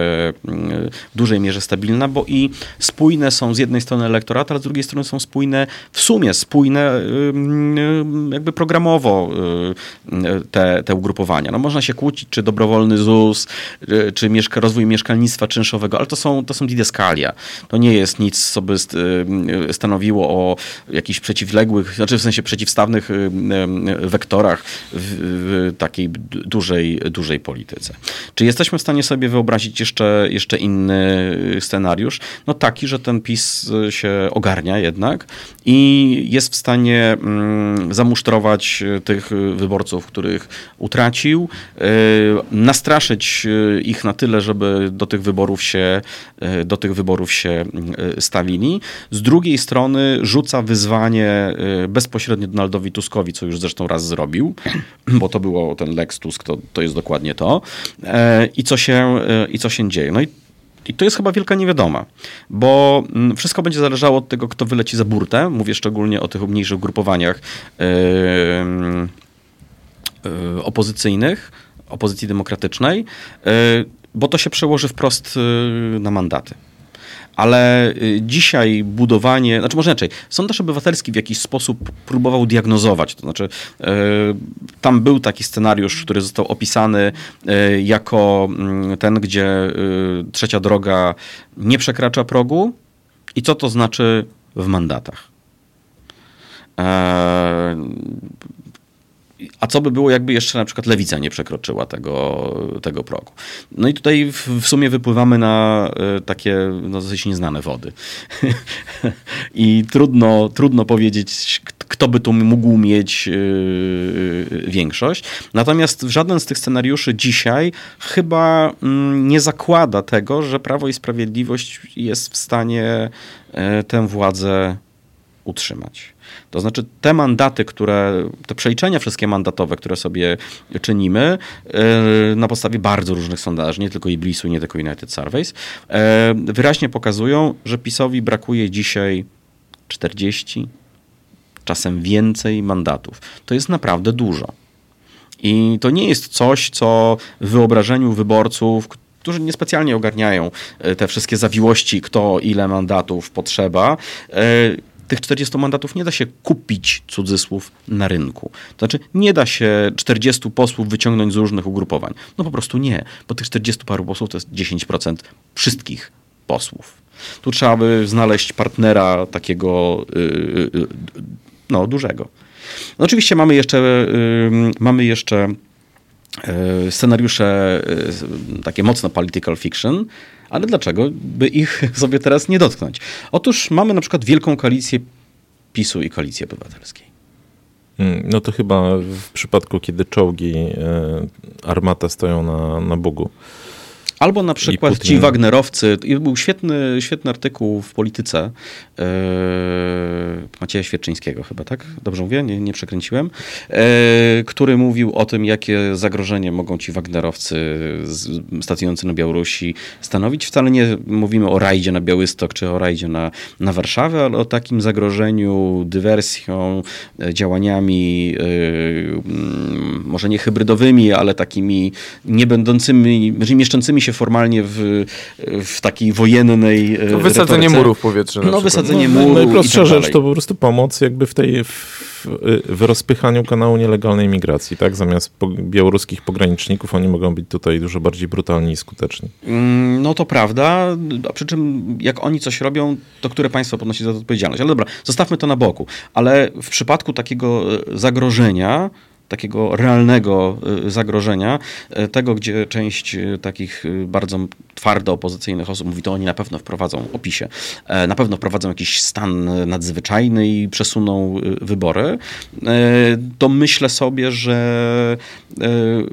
w dużej mierze stabilna, bo i spójne są z jednej strony elektorat, ale z drugiej strony są spójne, w sumie spójne jakby programowo te, te ugrupowania. No można się kłócić, czy dobrowolny ZUS, czy mieszka, rozwój mieszkalnictwa czynszowego, ale to są, to są didaskalia. To nie jest nic, co by stanowiło o jakichś przeciwległych, znaczy w sensie przeciwstawnych wektorach w, w takiej dużej, dużej polityce. Czy jesteśmy w stanie sobie wyobrazić jeszcze, jeszcze inny scenariusz? No taki, że ten PiS się ogarnia jednak i jest w stanie mm, zamusztrować tych wyborców, których utracił, y, nastraszyć ich na tyle, żeby do tych wyborów się, do tych wyborów się y, stawili. Z drugiej strony rzuca wyzwanie bezpośrednio Donaldowi Tuskowi, co już zresztą raz zrobił, bo to było ten Lex Tusk, to, to jest dokładnie to. I co się, i co się dzieje. No i i to jest chyba wielka niewiadoma, bo mm, wszystko będzie zależało od tego, kto wyleci za burtę. Mówię szczególnie o tych mniejszych grupowaniach yy, yy, opozycyjnych, opozycji demokratycznej, yy, bo to się przełoży wprost na mandaty ale y, dzisiaj budowanie, znaczy może inaczej, Sondaż Obywatelski w jakiś sposób próbował diagnozować, to znaczy y, tam był taki scenariusz, który został opisany y, jako mm, ten, gdzie trzecia droga nie przekracza progu i co to znaczy w mandatach. E, a co by było, jakby jeszcze na przykład lewica nie przekroczyła tego, tego progu? No i tutaj w, w sumie wypływamy na y, takie no, dosyć nieznane wody. I trudno, trudno powiedzieć, kto by tu mógł mieć yy, większość. Natomiast żaden z tych scenariuszy dzisiaj chyba mm, nie zakłada tego, że Prawo i Sprawiedliwość jest w stanie tę władzę utrzymać. To znaczy te mandaty, które, te przeliczenia wszystkie mandatowe, które sobie czynimy e, na podstawie bardzo różnych sondaży, nie tylko Iblisu, nie tylko United Surveys, e, wyraźnie pokazują, że PiSowi brakuje dzisiaj 40, czasem więcej mandatów. To jest naprawdę dużo. I to nie jest coś, co w wyobrażeniu wyborców, którzy niespecjalnie ogarniają e, te wszystkie zawiłości, kto ile mandatów potrzeba, tych 40 mandatów nie da się kupić, cudzysłów, na rynku. To znaczy, nie da się 40 posłów wyciągnąć z różnych ugrupowań. No po prostu nie, bo tych 40 paru posłów to jest 10% wszystkich posłów. Tu trzeba by znaleźć partnera takiego yy, no, dużego. No, oczywiście mamy jeszcze, yy, mamy jeszcze yy, scenariusze y, takie mocno political fiction, ale dlaczego by ich sobie teraz nie dotknąć? Otóż mamy na przykład wielką koalicję PiSu i Koalicji Obywatelskiej. Mm, no to chyba w przypadku, kiedy czołgi e, armata stoją na, na Bogu. Albo na przykład ci Wagnerowcy. Był świetny, świetny artykuł w Polityce yy, Macieja Świerczyńskiego chyba, tak? Dobrze mówię? Nie, nie przekręciłem. Yy, który mówił o tym, jakie zagrożenie mogą ci Wagnerowcy stacjonujący na Białorusi stanowić. Wcale nie mówimy o rajdzie na Białystok czy o rajdzie na, na Warszawę, ale o takim zagrożeniu dywersją, e, działaniami yy, może nie hybrydowymi, ale takimi nie będącymi, mieszczącymi się formalnie w, w takiej wojennej to Wysadzenie retoryce. murów powietrze. No, wysadzenie no, murów Najprostsza rzecz to po prostu pomoc jakby w tej w, w rozpychaniu kanału nielegalnej migracji, tak? Zamiast po, białoruskich pograniczników oni mogą być tutaj dużo bardziej brutalni i skuteczni. Mm, no to prawda, a przy czym jak oni coś robią, to które państwo ponosi za to odpowiedzialność? Ale dobra, zostawmy to na boku. Ale w przypadku takiego e, zagrożenia takiego realnego y, zagrożenia, y, tego, gdzie część y, takich bardzo twardo opozycyjnych osób mówi, to oni na pewno wprowadzą opisie, e, na pewno wprowadzą jakiś stan nadzwyczajny i przesuną wybory, e, to myślę sobie, że e,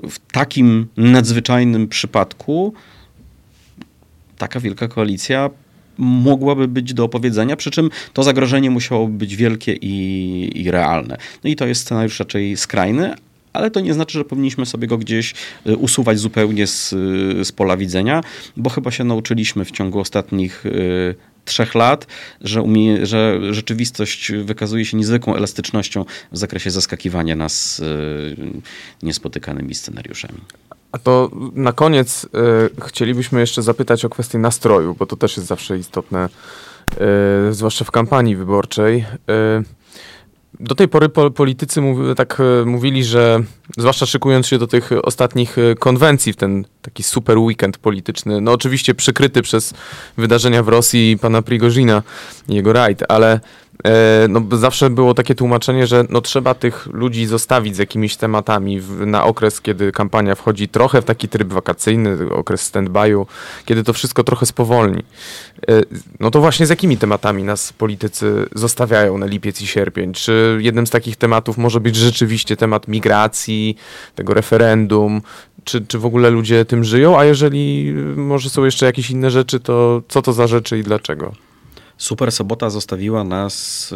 w takim nadzwyczajnym przypadku taka wielka koalicja mogłaby być do opowiedzenia, przy czym to zagrożenie musiałoby być wielkie i, i realne. No i to jest scenariusz raczej skrajny, ale to nie znaczy, że powinniśmy sobie go gdzieś y, usuwać zupełnie z, y, z pola widzenia, bo chyba się nauczyliśmy w ciągu ostatnich y, trzech lat, że, umie, że rzeczywistość wykazuje się niezwykłą elastycznością w zakresie zaskakiwania nas niespotykanymi scenariuszami. A to na koniec y, chcielibyśmy jeszcze zapytać o kwestię nastroju, bo to też jest zawsze istotne, y, zwłaszcza w kampanii wyborczej. Y, do tej pory politycy mów, tak mówili, że zwłaszcza szykując się do tych ostatnich konwencji w ten taki super weekend polityczny, no oczywiście przykryty przez wydarzenia w Rosji pana Prigozina i jego rajd, ale no, zawsze było takie tłumaczenie, że no, trzeba tych ludzi zostawić z jakimiś tematami w, na okres, kiedy kampania wchodzi trochę w taki tryb wakacyjny, okres stand-by'u, kiedy to wszystko trochę spowolni. E, no to właśnie z jakimi tematami nas politycy zostawiają na lipiec i sierpień? Czy jednym z takich tematów może być rzeczywiście temat migracji, tego referendum, czy, czy w ogóle ludzie tym żyją, a jeżeli może są jeszcze jakieś inne rzeczy, to co to za rzeczy i dlaczego? Super Sobota zostawiła nas,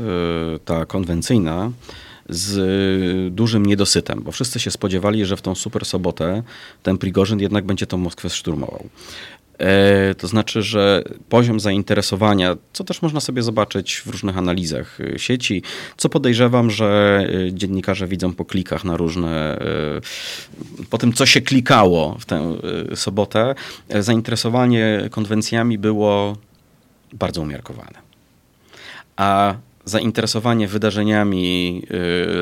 e, ta konwencyjna, z dużym niedosytem, bo wszyscy się spodziewali, że w tą Super Sobotę ten Prigorzyn jednak będzie tą Moskwę szturmował. E, to znaczy, że poziom zainteresowania, co też można sobie zobaczyć w różnych analizach e, sieci, co podejrzewam, że dziennikarze widzą po klikach na różne, po tym, co się klikało w tę sobotę, zainteresowanie konwencjami było bardzo umiarkowane. A zainteresowanie wydarzeniami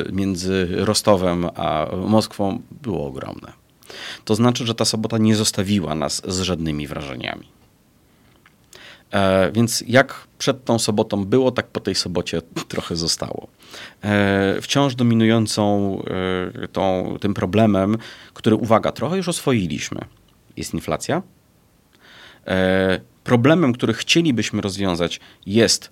y, między Rostowem a Moskwą było ogromne. To znaczy, że ta sobota nie zostawiła nas z żadnymi wrażeniami. E, więc jak przed tą sobotą było, tak po tej sobocie trochę zostało. E, wciąż dominującą e, tą, tym problemem, który, uwaga, trochę już oswoiliśmy, jest inflacja. Problemem, który chcielibyśmy rozwiązać, jest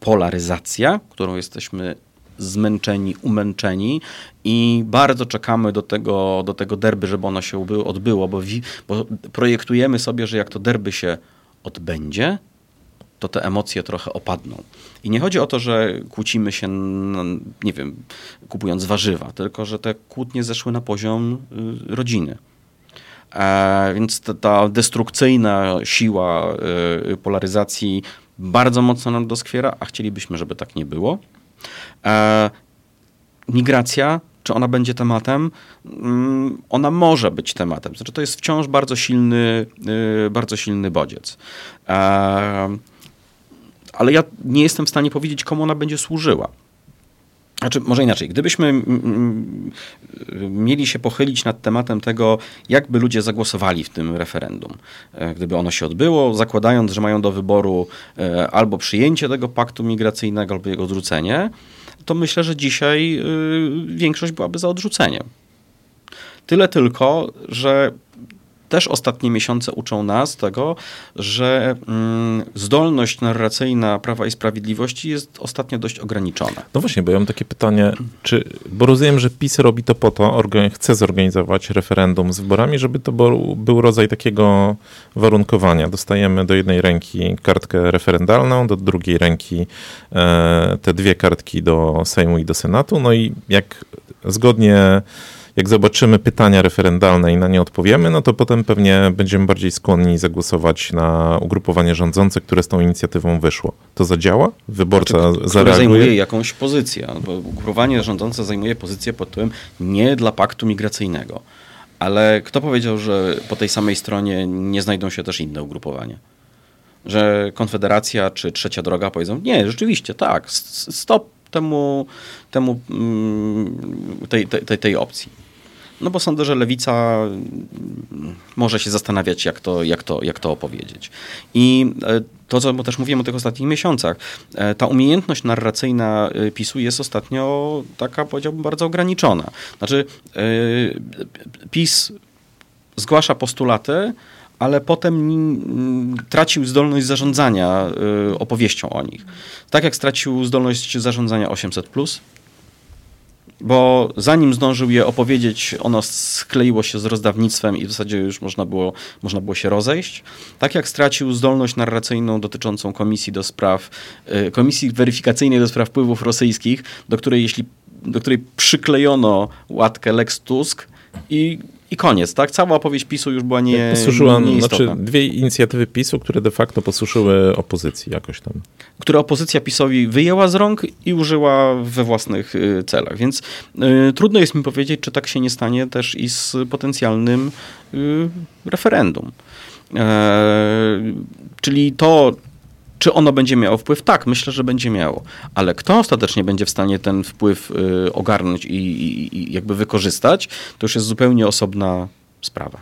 polaryzacja, którą jesteśmy zmęczeni, umęczeni i bardzo czekamy do tego, do tego derby, żeby ono się odbyło, bo, bo projektujemy sobie, że jak to derby się odbędzie, to te emocje trochę opadną. I nie chodzi o to, że kłócimy się, nie wiem, kupując warzywa, tylko że te kłótnie zeszły na poziom y, rodziny. E, więc ta, ta destrukcyjna siła e, polaryzacji bardzo mocno nam doskwiera, a chcielibyśmy, żeby tak nie było. E, migracja, czy ona będzie tematem? Mm, ona może być tematem. Znaczy, to jest wciąż bardzo silny, bardzo silny bodziec. Ale ja nie jestem w stanie powiedzieć, komu ona będzie służyła. Znaczy, może inaczej, gdybyśmy mieli się pochylić nad tematem tego, jakby ludzie zagłosowali w tym referendum, e, gdyby ono się odbyło, zakładając, że mają do wyboru e, albo przyjęcie tego paktu migracyjnego, albo jego odrzucenie, to myślę, że dzisiaj e, większość byłaby za odrzuceniem. Tyle tylko, że też ostatnie miesiące uczą nas tego, że mm, zdolność narracyjna Prawa i Sprawiedliwości jest ostatnio dość ograniczona. No właśnie, bo ja mam takie pytanie, czy, bo rozumiem, że PiS robi to po to, chce zorganizować referendum z wyborami, żeby to był, rodzaj takiego warunkowania. Dostajemy do jednej ręki kartkę referendalną, do drugiej ręki e, te dwie kartki do Sejmu i do Senatu, no i jak zgodnie jak zobaczymy pytania referendalne i na nie odpowiemy, no to potem pewnie będziemy bardziej skłonni zagłosować na ugrupowanie rządzące, które z tą inicjatywą wyszło. To zadziała? Wyborca znaczy, zareaguje? zajmuje jakąś pozycję. Bo ugrupowanie rządzące zajmuje pozycję pod tym nie dla paktu migracyjnego. Ale kto powiedział, że po tej samej stronie nie znajdą się też inne ugrupowania? Że Konfederacja czy Trzecia Droga powiedzą, nie, rzeczywiście, tak, stop temu, temu mm, tej, tej, tej opcji. No bo sądzę, że lewica mm, może się zastanawiać, jak to, jak to, jak to opowiedzieć. I e, to, co też mówiłem o tych ostatnich miesiącach, e, ta umiejętność narracyjna e, PiSu jest ostatnio taka, powiedziałbym, bardzo ograniczona. Znaczy, PiS zgłasza postulaty, ale potem tracił zdolność zarządzania opowieścią o nich. Tak jak stracił zdolność zarządzania 800, bo zanim zdążył je opowiedzieć, ono skleiło się z rozdawnictwem i w zasadzie już można było, można było się rozejść. Tak jak stracił zdolność narracyjną dotyczącą komisji do spraw, y, komisji weryfikacyjnej do spraw wpływów rosyjskich, do której jeśli do której przyklejono łatkę Lex Tusk i i koniec, tak? Cała opowieść PiSu już była nie, Posłużyła, nie znaczy dwie inicjatywy PiSu, które de facto posłuszyły opozycji jakoś tam. Które opozycja PiSowi wyjęła z rąk i użyła we własnych y, celach. Więc y, trudno jest mi powiedzieć, czy tak się nie stanie też i z potencjalnym y, referendum. E, czyli to, czy ono będzie miało wpływ? Tak, myślę, że będzie miało. Ale kto ostatecznie będzie w stanie ten wpływ y, ogarnąć i, i, i, jakby wykorzystać, to już jest zupełnie osobna sprawa.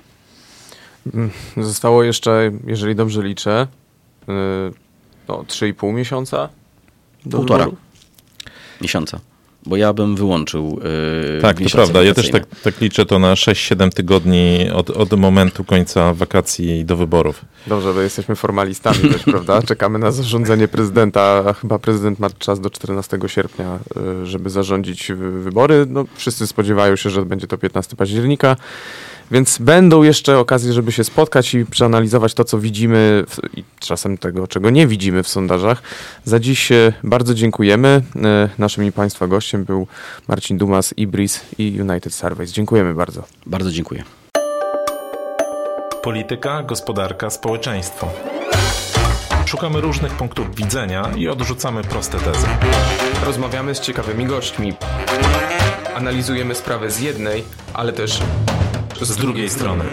Mm, zostało jeszcze, jeżeli dobrze liczę, y, no, 3,5 miesiąca? Półtora miesiąca bo ja bym wyłączył. Yy, tak, to prawda. Ja też tak, tak, liczę to na 6-7 tygodni od, od momentu końca wakacji do wyborów. Dobrze, bo jesteśmy formalistami też, prawda? Czekamy na zarządzenie prezydenta, a chyba prezydent ma czas do 14 sierpnia, y, żeby zarządzić wybory. No, wszyscy spodziewają się, że będzie to 15 października. Więc będą jeszcze okazje, żeby się spotkać i przeanalizować to, co widzimy w, i czasem tego, czego nie widzimy w sondażach. Za dziś e, bardzo dziękujemy. E, naszym i Państwa gościem był Marcin Dumas, Ibris i United Surveys. Dziękujemy bardzo. Bardzo dziękuję. Polityka, gospodarka, społeczeństwo. Szukamy różnych punktów widzenia i odrzucamy proste tezy. Rozmawiamy z ciekawymi gośćmi. Analizujemy sprawę z jednej, ale też z drugiej strony.